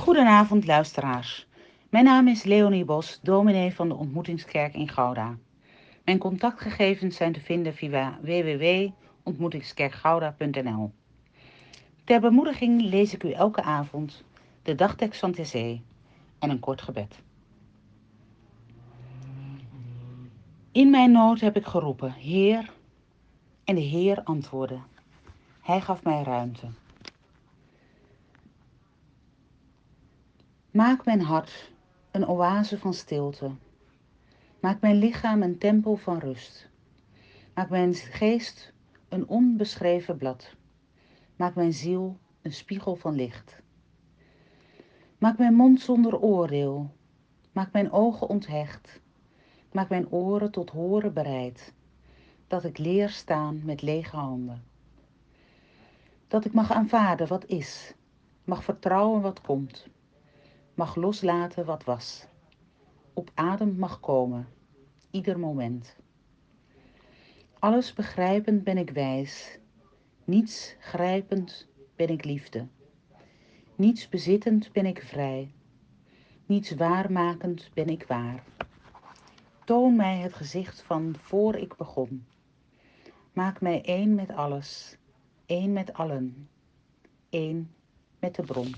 Goedenavond luisteraars. Mijn naam is Leonie Bos, dominee van de Ontmoetingskerk in Gouda. Mijn contactgegevens zijn te vinden via www.ontmoetingskerkgouda.nl. Ter bemoediging lees ik u elke avond de dagtekst van TC en een kort gebed. In mijn nood heb ik geroepen, Heer, en de Heer antwoordde. Hij gaf mij ruimte. Maak mijn hart een oase van stilte. Maak mijn lichaam een tempel van rust. Maak mijn geest een onbeschreven blad. Maak mijn ziel een spiegel van licht. Maak mijn mond zonder oordeel. Maak mijn ogen onthecht. Maak mijn oren tot horen bereid. Dat ik leer staan met lege handen. Dat ik mag aanvaarden wat is. Mag vertrouwen wat komt mag loslaten wat was. Op adem mag komen, ieder moment. Alles begrijpend ben ik wijs, niets grijpend ben ik liefde. Niets bezittend ben ik vrij, niets waarmakend ben ik waar. Toon mij het gezicht van voor ik begon. Maak mij één met alles, één met allen, één met de bron.